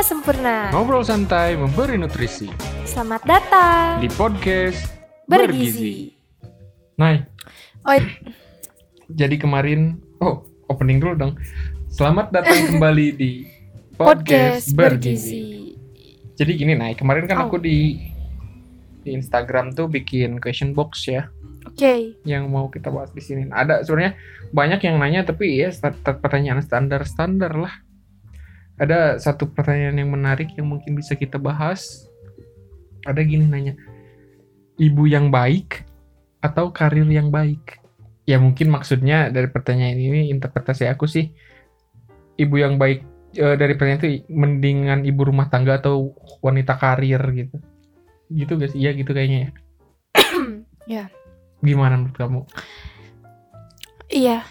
Lima sempurna. Ngobrol santai memberi nutrisi Selamat datang. di podcast Bergizi. Nah, Oi, jadi kemarin, oh opening dulu dong. Selamat datang kembali di podcast podcast, bergizi. bergizi. Jadi gini, Nay, kemarin kan Oh. aku di di Instagram tuh bikin question box ya, Oke. yang mau kita bahas di sini. Ada sebenarnya banyak yang nanya, tapi ya pertanyaan standar-standar lah. Ada satu pertanyaan yang menarik yang mungkin bisa kita bahas. Ada gini nanya, ibu yang baik atau karir yang baik? Ya mungkin maksudnya dari pertanyaan ini interpretasi aku sih, ibu yang baik eh, dari pertanyaan itu mendingan ibu rumah tangga atau wanita karir gitu. Gitu sih? Iya gitu kayaknya ya. Ya. Gimana menurut kamu? Iya.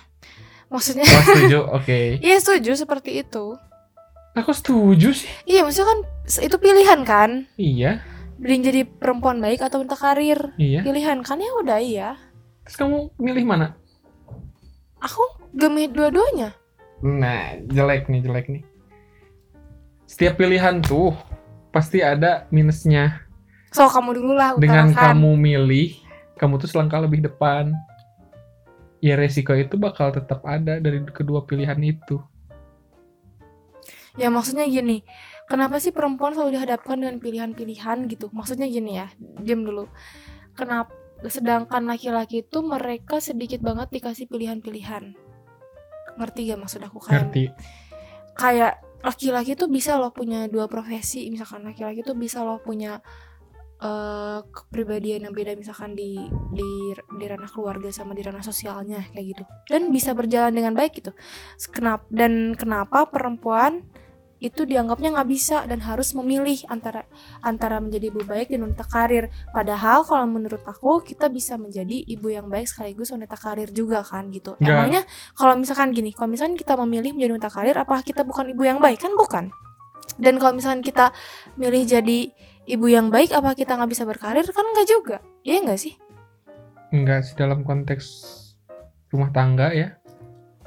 Maksudnya, Oh, setuju? Oke. iya setuju seperti itu. Aku setuju sih. Iya, maksudnya kan itu pilihan kan. Iya, Mending jadi perempuan baik atau wanita karir. iya. Pilihan kan ya udah iya. Terus kamu milih mana? Aku gemih dua-duanya. Nah, jelek nih, jelek nih. Setiap pilihan tuh pasti ada minusnya. So kamu dulu lah Dengan utarakan. kamu milih, kamu tuh selangkah lebih depan. Ya resiko itu bakal tetap ada dari kedua pilihan itu. Ya maksudnya gini, kenapa sih perempuan selalu dihadapkan dengan pilihan-pilihan gitu? Maksudnya gini ya, diam dulu. Kenapa sedangkan laki-laki itu mereka sedikit banget dikasih pilihan-pilihan. Ngerti gak maksud aku kayak Ngerti? kayak laki-laki tuh bisa loh punya dua profesi, misalkan laki-laki tuh bisa loh punya eh kepribadian yang beda misalkan di di di ranah keluarga sama di ranah sosialnya kayak gitu dan bisa berjalan dengan baik gitu kenapa dan kenapa perempuan itu dianggapnya nggak bisa dan harus memilih antara antara menjadi ibu baik dan wanita karir. Padahal kalau menurut aku kita bisa menjadi ibu yang baik sekaligus wanita karir juga kan gitu. Nggak. emangnya kalau misalkan gini kalau misalkan kita memilih menjadi wanita karir apa kita bukan ibu yang baik? Kan bukan. Dan kalau misalkan kita milih jadi ibu yang baik apa kita nggak bisa berkarir? Kan nggak juga. Iya nggak sih? Enggak sih dalam konteks rumah tangga ya.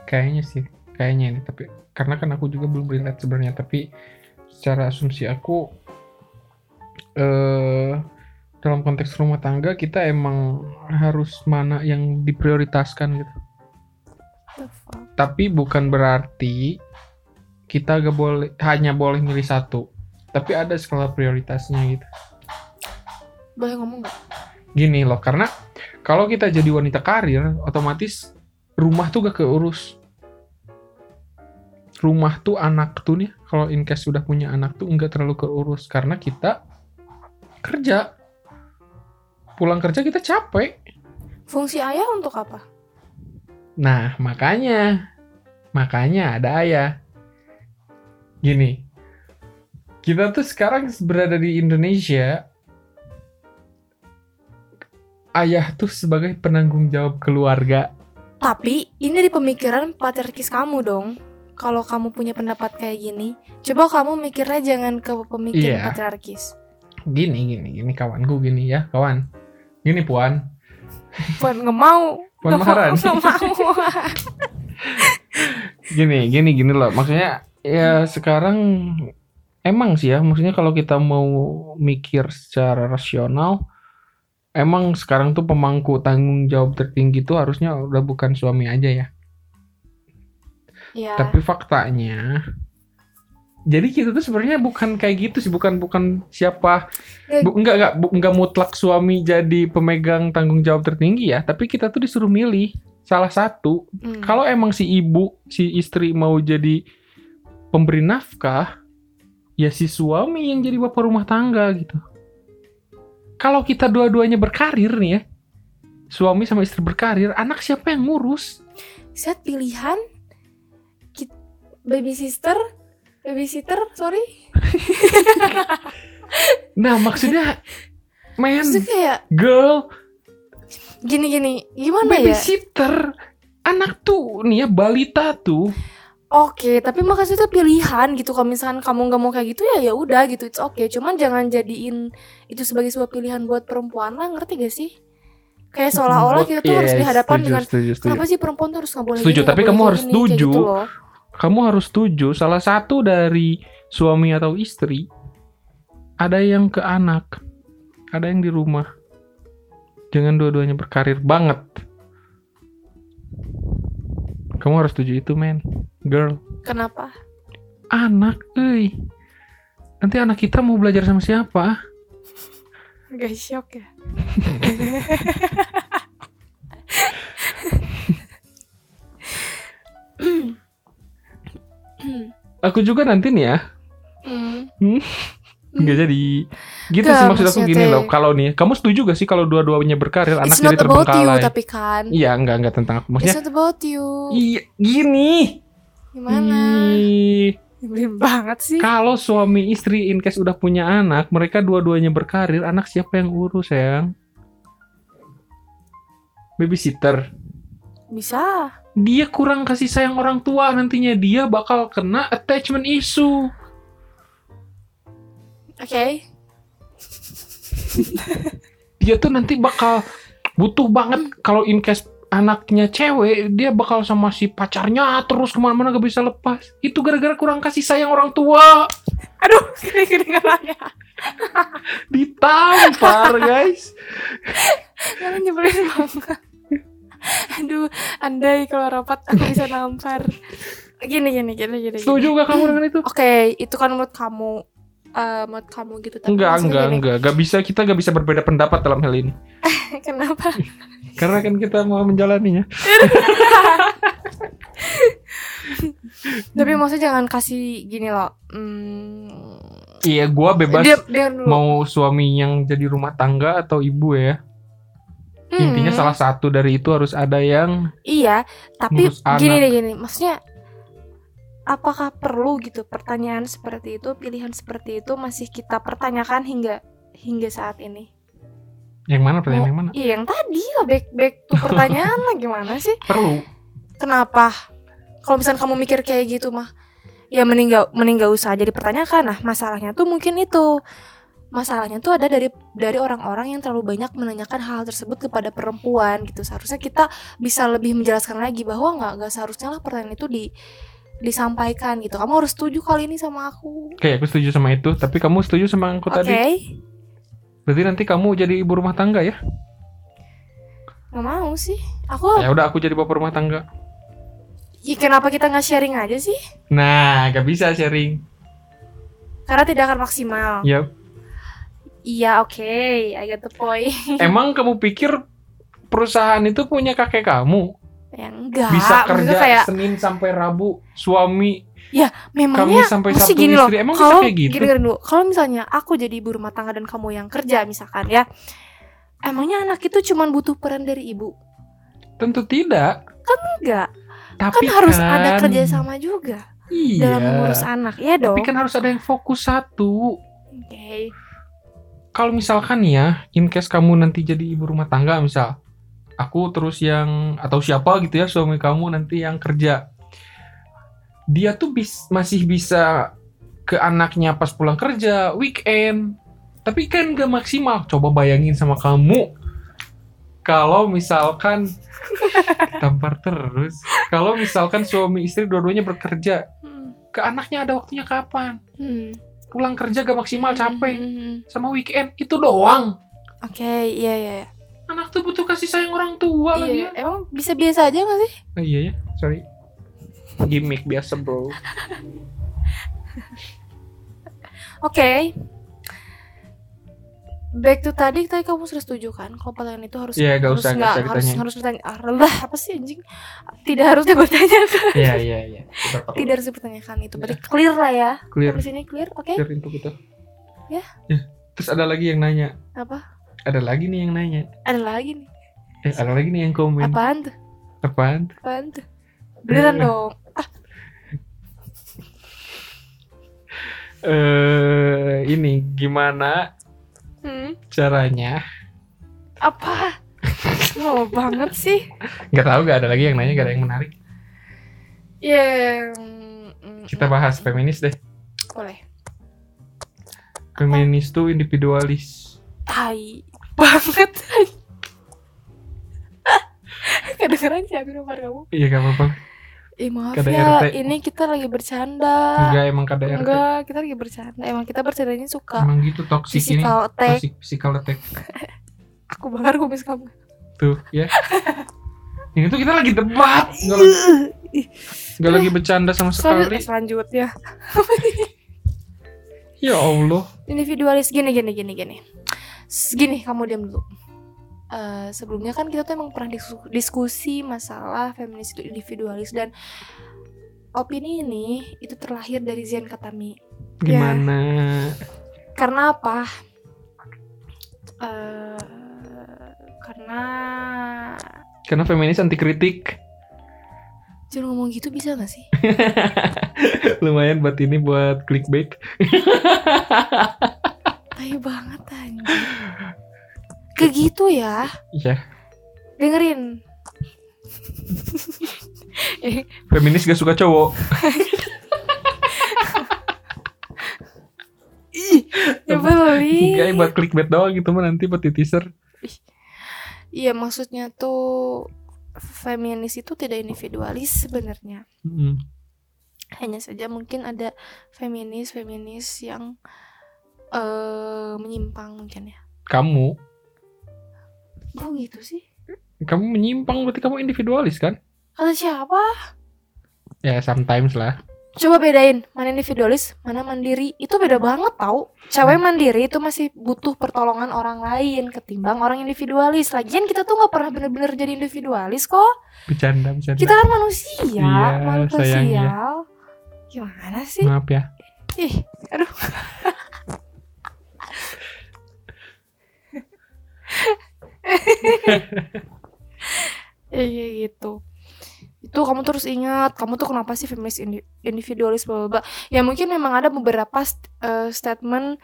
Kayaknya sih, kayaknya ini tapi karena kan aku juga belum relate sebenarnya tapi secara asumsi aku eh dalam konteks rumah tangga kita emang harus mana yang diprioritaskan gitu. Tapi bukan berarti kita gak boleh hanya boleh milih satu. Tapi ada skala prioritasnya gitu. boleh ngomong nggak Gini loh, karena kalau kita jadi wanita karir, otomatis rumah tuh gak keurus. Rumah tuh anak tuh nih, kalau in case sudah punya anak tuh nggak terlalu keurus karena kita kerja. Pulang kerja kita capek. fungsi ayah untuk apa Nah, makanya makanya ada ayah. Gini. Kita tuh sekarang berada di Indonesia ayah tuh sebagai penanggung jawab keluarga. Tapi ini di pemikiran patriarkis kamu dong. Kalau kamu punya pendapat kayak gini, coba kamu mikirnya jangan ke pemikiran Iya. patriarkis. Gini, gini, gini kawanku gini ya, kawan. Gini puan, Puan nggak mau. puan Maharan. nggak mau. Gini, gini, gini loh. Maksudnya ya sekarang emang sih ya, maksudnya kalau kita mau mikir secara rasional, emang sekarang tuh pemangku tanggung jawab tertinggi tuh harusnya udah bukan suami aja ya. Ya. Tapi faktanya jadi kita tuh sebenarnya bukan kayak gitu sih, bukan bukan siapa Ya. bu, enggak enggak bu- enggak mutlak suami jadi pemegang tanggung jawab tertinggi ya, tapi kita tuh disuruh milih salah satu. Hmm. Kalau emang si ibu, si istri mau jadi pemberi nafkah, ya si suami yang jadi bapak rumah tangga gitu. Kalau kita dua-duanya berkarir nih ya, suami sama istri berkarir, anak siapa yang ngurus? Set pilihan baby sister, babysitter, sorry. Nah maksudnya, man, Maksudnya kayak girl, gini-gini, gimana ya? babysitter, anak tuh nih ya balita tuh Oke, tapi makanya itu pilihan gitu. Kalau misalkan kamu nggak mau kayak gitu ya ya udah gitu. It's oke. Cuman jangan jadiin itu sebagai sebuah pilihan buat perempuan lah. Ngerti gak sih? Kayak seolah-olah kita tuh Iya, harus iya, dihadapkan setuju, dengan setuju, setuju. kenapa sih perempuan tuh harus nggak boleh Setuju, gini, nggak tapi kamu harus gini, kayak setuju. gitu loh. Kamu harus setuju salah satu dari suami atau istri, ada yang ke anak, ada yang di rumah. Jangan dua-duanya berkarir banget. Kamu harus setuju itu, men. Girl. Kenapa? Anak, euy. Nanti anak kita mau belajar sama siapa? Gak shock ya? Aku juga nanti nih ya. Hmm. Nggak jadi. Gitu Nggak, sih maksud aku gini loh. Kalau nih, kamu setuju gak sih kalau dua-duanya berkarir, anak It's jadi not about you terbengkalai? tapi kan. Iya, enggak enggak tentang aku. It's Maksudnya not about you. iya, gini. Gimana? Nyebelin banget sih. Kalau suami istri in case udah punya anak, mereka dua-duanya berkarir, anak siapa yang urus, sayang? Babysitter. Bisa. Dia kurang kasih sayang orang tua, nantinya dia bakal kena attachment issue. Oke. Dia tuh nanti bakal butuh banget kalau in case anaknya cewek, dia bakal sama si pacarnya terus ke mana-mana gak bisa lepas. Itu gara-gara kurang kasih sayang orang tua. Aduh, kedengarannya. Ditampar, guys. Kalian nyebelin banget. Aduh, andai kalau rapat aku bisa nampar. Gini, gini, gini, gini. gini. Setuju gak kamu dengan itu? Oke, itu kan menurut kamu. eh menurut kamu gitu. Tapi Enggak, enggak, gini, enggak. Gak bisa, kita gak bisa berbeda pendapat dalam hal ini. Kenapa? Karena kan kita mau menjalaninya. Tapi maksudnya jangan kasih gini loh. Hmm, Iya, gua bebas dia, dia mau suami yang jadi rumah tangga atau ibu ya. Intinya Hmm, salah satu dari itu harus ada yang Iya, tapi anak. gini deh gini. Maksudnya apakah perlu gitu pertanyaan seperti itu, pilihan seperti itu masih kita pertanyakan hingga hingga saat ini? Yang mana pertanyaan yang mana? Iya, yang tadi lah back back to pertanyaan lah gimana sih? Perlu. Kenapa? Kalau misalnya kamu mikir kayak gitu mah, ya mending gak, mending gak usah jadi pertanyakan. Nah, masalahnya tuh mungkin itu. Masalahnya tuh ada dari dari orang-orang yang terlalu banyak menanyakan hal tersebut kepada perempuan gitu. Seharusnya kita bisa lebih menjelaskan lagi bahwa nggak nggak seharusnya lah pertanyaan itu di disampaikan gitu. Kamu harus setuju kali ini sama aku. Oke, aku setuju sama itu. Tapi kamu setuju sama aku Oke. tadi? Berarti nanti kamu jadi ibu rumah tangga ya? Nggak mau sih. Aku Ya udah, aku jadi bapak rumah tangga. ya kenapa kita nggak sharing aja sih? Nah, gak bisa sharing. Karena tidak akan maksimal. Ya, Iya, oke. I get the point. emang kamu pikir perusahaan itu punya kakek kamu? ya enggak. Bisa kerja kayak Senin sampai Rabu, suami memangnya Kamis sampai Sabtu gini loh. istri. Emang kalau kayak gitu? gini, gini dulu. Kalau misalnya aku jadi ibu rumah tangga dan kamu yang kerja misalkan ya. Emangnya anak itu cuma butuh peran dari ibu? tentu tidak. Enggak. Tapi Kan harus kan- ada kerjasama juga iya. dalam mengurus anak. Iya dong. Tapi kan harus ada yang fokus satu. Oke. Kalau misalkan ya, in case kamu nanti jadi ibu rumah tangga misal, aku terus yang atau siapa gitu ya suami kamu nanti yang kerja, dia tuh bis, masih bisa ke anaknya pas pulang kerja, weekend. Tapi kan gak maksimal. Coba bayangin sama kamu. Kalau misalkan tampar terus. Kalau misalkan suami istri dua-duanya bekerja, Hmm. ke anaknya ada waktunya kapan? Hmm. Pulang kerja gak maksimal capek. Hmm, hmm, hmm. Sama weekend itu doang. Oke, iya iya. iya. Anak tuh butuh kasih sayang orang tua lagi Iya, ya. emang bisa biasa aja gak sih? Oh, iya ya, sorry. Gimmick biasa bro. Oke. Back to tadi, tadi kamu sudah setuju kan? Kalau pertanyaan itu harus Iya, gak harus usah, gak nggak- harus ditanya. harus bertanya. Ah, lah, apa sih anjing? Tidak harusnya bertanya. Iya iya iya. Tidak harus dipertanyakan itu. Berarti clear lah ya. Clear, Di sini clear, oke? clear info gitu. Ya. Terus ada lagi yang nanya. Apa? Ada lagi nih yang nanya. Ada lagi nih. Eh, ada lagi nih yang komen. Apaan tuh? Apaan? Apaan tuh? Beneran Eh. dong. Eh, ini gimana Hmm, caranya? apa? Lama banget sih. Gak tahu gak ada lagi yang nanya, gak ada yang menarik. Ya, mm, Kita bahas feminis deh. boleh. Feminis tuh individualis. Tai banget. Kedengeran sih aku nomor kamu. Iya gak apa-apa. Eh maaf KDRT. ya, ini kita lagi bercanda. Enggak emang KDRT. Enggak, kita lagi bercanda. Emang kita bercandanya suka Emang gitu toxic ini. attack. Toxic physical attack. Aku bakar kumis kamu. Tuh, ya. Ini tuh kita lagi debat, nggak lagi, nggak lagi bercanda sama sekali. selanjutnya Ya Allah. individualis gini gini gini gini. Gini kamu diam dulu. Eh, sebelumnya kan kita tuh emang pernah dis- diskusi masalah feminis itu individualis dan opini ini itu terlahir dari Zian Katami. Gimana? Karena apa? Eh, karena Karena feminis anti kritik. jangan ngomong gitu bisa gak sih? Lumayan buat ini buat clickbait. Tai banget anjir. Kayak gitu ya. Iya. Dengerin. Feminis gak suka cowok. Nyebelin. Enggak buat clickbait doang gitu mah nanti buat di teaser. Iya maksudnya tuh feminis itu tidak individualis sebenarnya. Mm. Hanya saja mungkin ada feminis feminis yang eh menyimpang mungkin ya. Kamu, Oh gitu sih. kamu menyimpang berarti kamu individualis kan? Kata siapa? Ya sometimes lah. Coba bedain mana individualis, mana mandiri. Itu beda banget tau. Cewek mandiri itu masih butuh pertolongan orang lain ketimbang orang individualis. Lagian kita tuh nggak pernah bener-bener jadi individualis kok. Bercanda, bercanda. Kita kan manusia, Iya, makhluk sayang ya. sosial. Gimana sih? Maaf ya. Ih, aduh. Iya gitu. Itu kamu terus ingat, kamu tuh kenapa sih feminis indi- individualis bla bla. Ya mungkin memang ada beberapa st- eh, statement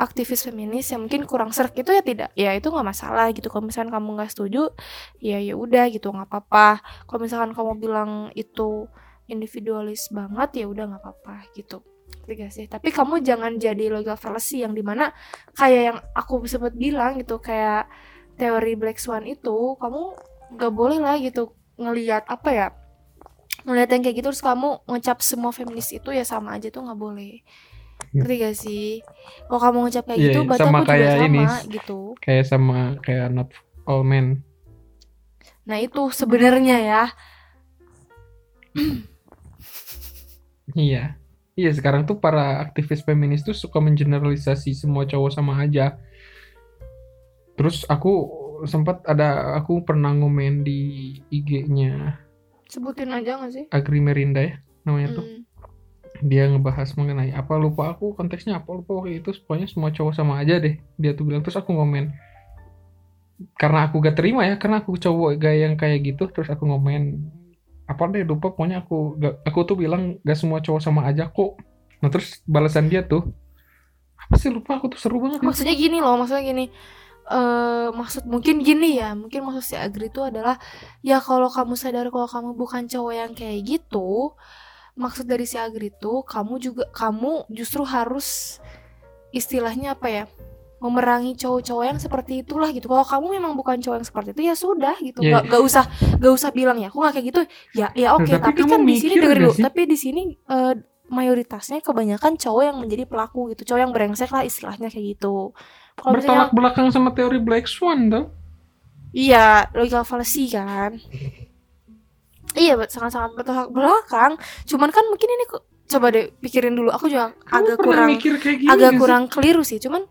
aktivis feminis yang mungkin kurang serk itu ya tidak ya itu nggak masalah gitu kalau misalkan kamu nggak setuju ya ya udah gitu nggak apa-apa kalau misalkan kamu bilang itu individualis banget ya udah nggak apa-apa gitu gak sih tapi kamu jangan jadi legal fallacy yang di mana kayak yang aku sempat bilang gitu kayak teori black swan itu kamu nggak boleh lah gitu ngelihat apa ya ngelihat yang kayak gitu terus kamu ngecap semua feminis itu ya sama aja tuh nggak boleh ngerti gak sih kalau kamu ngecap kayak Iya, gitu berarti sama aku juga kayak sama ini. gitu Kayak sama kayak not all men. nah itu sebenarnya ya Iya. Iya, sekarang tuh para aktivis feminis tuh suka mengeneralisasi semua cowok sama aja. Terus aku sempat ada aku pernah ngomen di IG-nya sebutin aja gak sih? Agri Merinda ya namanya tuh. Hmm. Dia ngebahas mengenai apa lupa aku konteksnya apa lupa waktu itu. Pokoknya semua cowok sama aja deh. Dia tuh bilang. Terus aku ngomen. Karena aku gak terima ya karena aku cowok gaya yang kayak gitu terus aku ngomen. Apa deh lupa. Pokoknya aku gak, aku tuh bilang gak semua cowok sama aja kok. Nah terus balasan dia tuh apa sih lupa. Aku tuh seru banget. Ya. maksudnya gini loh maksudnya gini eh maksud mungkin gini ya mungkin maksud si Agri itu adalah ya kalau kamu sadar kalau kamu bukan cowok yang kayak gitu maksud dari si Agri itu kamu juga kamu justru harus istilahnya apa ya memerangi cowok-cowok yang seperti itulah gitu. Kalau kamu memang bukan cowok yang seperti itu ya sudah gitu. Iya. Gak, gak usah gak usah bilang ya aku nggak kayak gitu. Ya ya oke Tapi tapi, kamu kan di sini dengerin gak dulu. tapi di sini eh, mayoritasnya kebanyakan cowok yang menjadi pelaku gitu cowok yang brengsek lah istilahnya kayak gitu kalau misalnya bertolak belakang sama teori Black Swan tuh iya logical fallacy kan. Iya sangat-sangat bertolak belakang. Cuman kan mungkin ini kok coba deh pikirin dulu. Aku juga kamu agak pernah kurang agak gak sih? kurang keliru sih. Cuman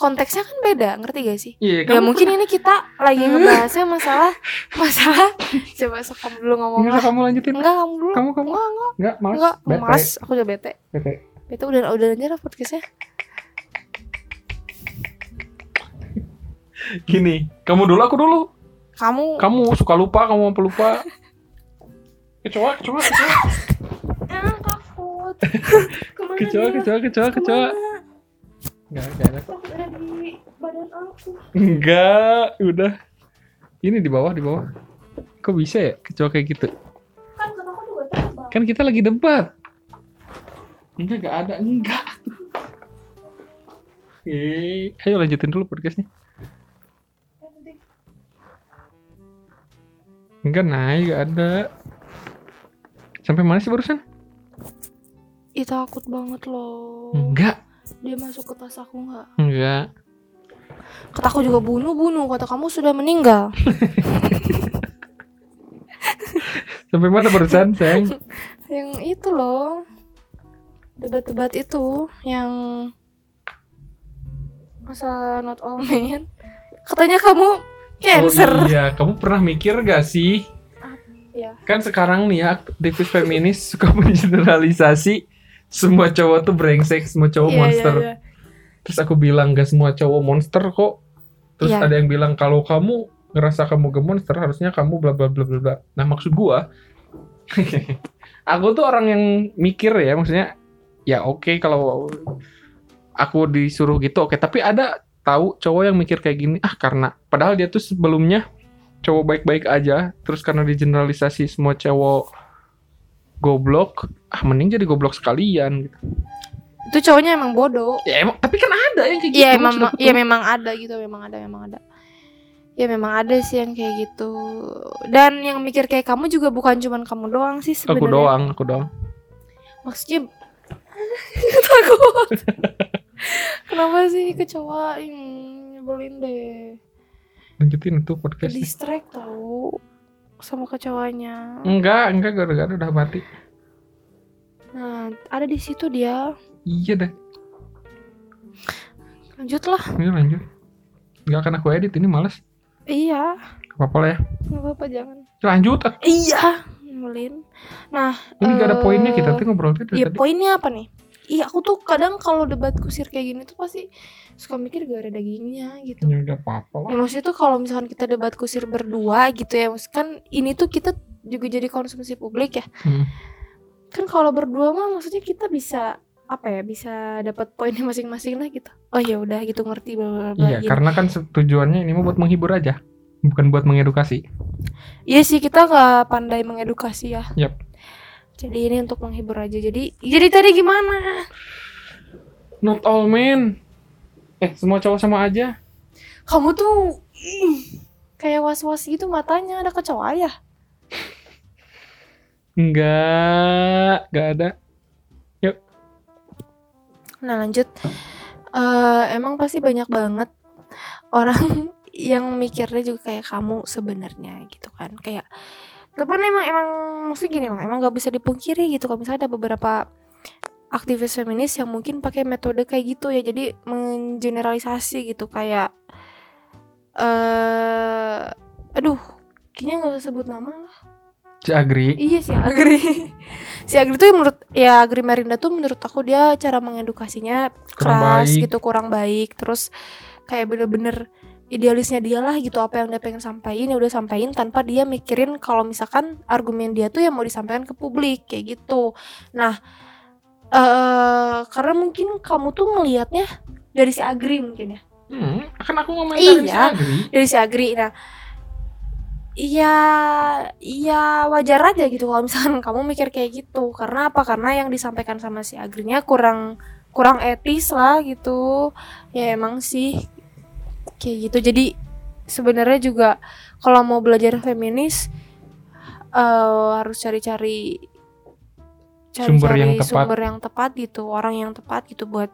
konteksnya kan beda ngerti gak sih? Iya ya mungkin ini kita lagi ngebahasnya masalah masalah. Coba sok kamu dulu ngomong Nggak, lah kamu lanjutin. Enggak kamu dulu. Kamu kamu. Enggak enggak. Nggak malas enggak malas aku udah bete. Bete. bete udah udah aja lah podcastnya gini kamu dulu aku dulu kamu kamu suka lupa kamu apa lupa kecoa kecoa kecoa ah takut ke mana kecoa dia? kecoa kecoa kecoa Ke mana? nggak nggak ada takut ada di badan aku Enggak, udah. Ini di bawah, di bawah. Kok bisa ya kecoa kayak gitu? kan aku juga terbang Kan kita lagi debat. Enggak, enggak ada. Enggak. Eh, ayo lanjutin dulu podcastnya. Enggak naik, enggak ada. Sampai mana sih barusan? Ih takut banget loh. Enggak, Dia masuk ke tas aku nggak? enggak. Kata aku juga bunuh bunuh. Kata kamu sudah meninggal. Sampai mana barusan, sayang? yang itu loh. Debat-debat itu yang masa not all men. Katanya kamu cancer. Oh iya, kamu pernah mikir gak sih? Iya. Kan sekarang nih ya, aktivis feminis suka mengeneralisasi semua cowok tuh brengsek, semua cowok Iya, iya, monster. iya. Terus aku bilang gak semua cowok monster kok. Terus Iya. ada yang bilang kalau kamu ngerasa kamu gak monster harusnya kamu bla bla bla bla bla. Nah maksud gua, aku tuh orang yang mikir ya, maksudnya ya oke kalau aku disuruh gitu oke. Tapi ada tahu cowok yang mikir kayak gini ah karena padahal dia tuh sebelumnya cowok baik-baik aja, terus karena digeneralisasi semua cowok goblok, ah mending jadi goblok sekalian gitu. Itu cowoknya emang bodoh. Ya emang, tapi kan ada yang kayak gitu. Iya Aku emang ya memang ada gitu, memang ada, memang ada. Ya memang ada sih yang kayak gitu. Dan yang mikir kayak kamu juga bukan cuman kamu doang sih sebenarnya. Aku doang, aku doang. Maksudnya takut. Kenapa sih kecoa? Ih, Nyebelin deh. Lanjutin tuh podcast. distract tau sama kecoanya. Enggak, enggak gara-gara udah mati. Nah, ada di situ dia. Iya dah, Lanjutlah. ini lanjut. Enggak akan aku edit, ini males. Iya, Gak apa-apa lah ya. nggak apa-apa jangan. Lanjut. Iya, nyebelin. Nah, ini gak ada eh, poinnya kita tuh ngobrol Iya tadi. poinnya apa nih? Iya aku tuh kadang kalau debat kusir kayak gini tuh pasti suka mikir gak ada dagingnya gitu. Ya udah apa-apa lah. Ya, maksudnya tuh kalau misalkan kita debat kusir berdua gitu ya, kan ini tuh kita juga jadi konsumsi publik ya. Hmm. Kan kalau berdua mah maksudnya kita bisa apa ya bisa dapat poinnya masing-masing lah gitu. Oh ya udah gitu ngerti bla bla bla. Iya, gini. karena kan tujuannya ini mau buat menghibur aja. Bukan buat mengedukasi. Iya sih kita nggak pandai mengedukasi ya. Yap. Jadi ini untuk menghibur aja. Jadi jadi tadi gimana? Not all men. Eh, semua cowok sama aja. Kamu tuh ih, kayak was-was gitu matanya ada kecoa ya? Enggak, enggak ada. Nah lanjut Eh, Emang pasti banyak banget Orang yang mikirnya juga kayak kamu sebenarnya gitu kan Kayak Tapi emang emang maksudnya gini emang, emang gak bisa dipungkiri gitu Kalau misalnya ada beberapa aktivis feminis yang mungkin pakai metode kayak gitu ya Jadi mengeneralisasi gitu kayak eh Aduh Kayaknya gak usah sebut nama lah Si Agri. Iya si Agri Si Agri tuh menurut Ya Agri Merinda tuh menurut aku dia Cara mengedukasinya Kurang keras baik. gitu Kurang baik Terus kayak bener-bener Idealisnya dia lah gitu Apa yang dia pengen sampaikan Ya udah sampaikan Tanpa dia mikirin Kalau misalkan argumen dia tuh Yang mau disampaikan ke publik Kayak gitu Nah eh Karena mungkin kamu tuh ngelihatnya Dari si Agri mungkin ya Hmm, akan aku si Iya. Agri. dari si Agri nah Iya, iya wajar aja gitu kalau misalkan kamu mikir kayak gitu. Karena apa? Karena yang disampaikan sama si Agrinya kurang kurang etis lah gitu. Ya emang sih kayak gitu. Jadi sebenarnya juga kalau mau belajar feminis eh, harus cari-cari Sumber yang tepat. sumber yang tepat gitu, orang yang tepat gitu buat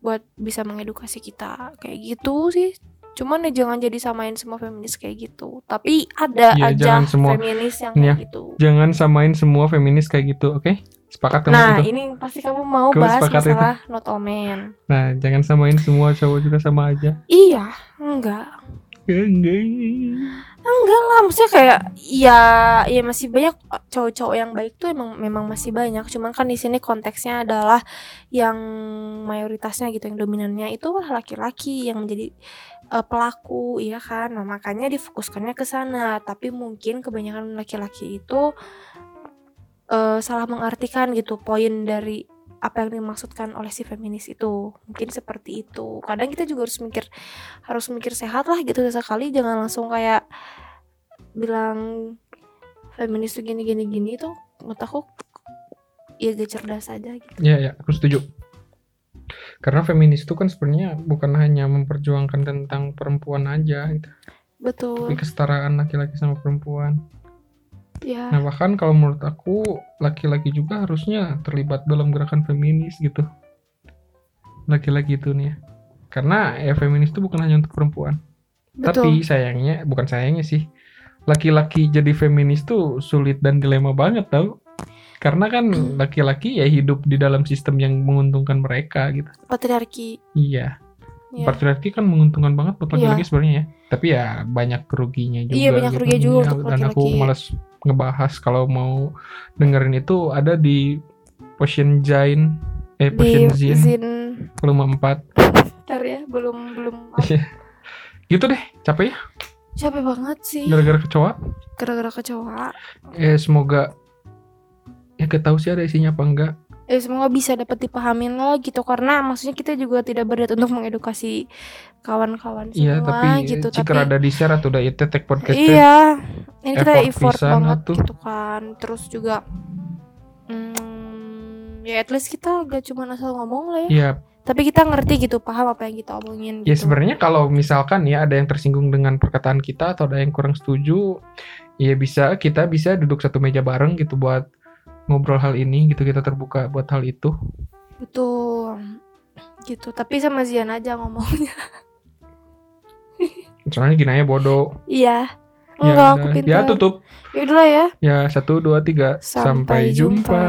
buat bisa mengedukasi kita kayak gitu sih cuman ya jangan jadi samain semua feminis kayak gitu tapi ada Iya, aja semua. feminis yang Iya. kayak gitu Jangan samain semua feminis kayak gitu, oke? Sepakat kamu nah gitu? ini pasti kamu mau Kamu bahas sepakat itu? masalah not all men Nah, jangan samain semua cowok juga sama aja. iya enggak Enggak. enggak lah maksudnya kayak ya ya masih banyak cowok-cowok yang baik tuh emang memang masih banyak cuman kan di sini konteksnya adalah yang mayoritasnya gitu yang dominannya itu laki-laki yang menjadi eh, pelaku ya kan nah makanya difokuskannya ke sana tapi mungkin kebanyakan laki-laki itu eh, salah mengartikan gitu poin dari apa yang dimaksudkan oleh si feminis itu mungkin seperti itu kadang kita juga harus mikir harus mikir sehat lah gitu sekali jangan langsung kayak bilang feminis tuh gini gini gini tuh menurut aku ya gak cerdas aja gitu Ya, ya, aku setuju. Karena feminis itu kan sebenarnya bukan hanya memperjuangkan tentang perempuan aja, gitu. betul tapi kesetaraan laki-laki sama perempuan. Ya Nah bahkan kalau menurut aku laki-laki juga harusnya terlibat dalam gerakan feminis gitu. Laki-laki itu nih ya. Karena ya feminis itu bukan hanya untuk perempuan. Tapi betul sayangnya, bukan sayangnya sih. Laki-laki jadi feminis tuh sulit dan dilema banget tau. Karena kan laki-laki ya hidup di dalam sistem yang menguntungkan mereka gitu. patriarki Iya, ya. patriarki kan menguntungkan banget buat Iya. laki-laki sebenarnya ya. Tapi ya banyak keruginya juga. Iya, banyak gitu. juga Iya, untuk Dan aku laki-laki. males ngebahas kalau mau dengerin itu ada di Potion Jain eh di Potion Zin zin volume 4 ntar ya belum belum gitu deh capek ya capek banget sih gara-gara kecoa gara-gara kecoa eh semoga ya gak tahu sih ada isinya apa enggak eh semoga bisa dapat dipahamin lah gitu. Karena maksudnya kita juga tidak berniat untuk mengedukasi kawan-kawan semua iya tapi gitu. jika tapi ada di share atau udah itu tag podcast iya ini kita effort banget atuh. gitu kan. Terus juga hmm, ya at least kita gak cuma asal ngomong lah ya. Iya, tapi kita ngerti gitu paham apa yang kita omongin ya gitu. sebenarnya kalau misalkan ya ada yang tersinggung dengan perkataan kita atau ada yang kurang setuju, ya bisa kita bisa duduk satu meja bareng gitu buat ngobrol hal ini gitu kita terbuka buat hal itu. betul gitu tapi sama Zian aja ngomongnya Soalnya gini aja bodoh. iya Ya enggak aku udah. pintar Ya tutup. ya udahlah ya Ya satu dua tiga. Sampai Sampai jumpa. jumpa.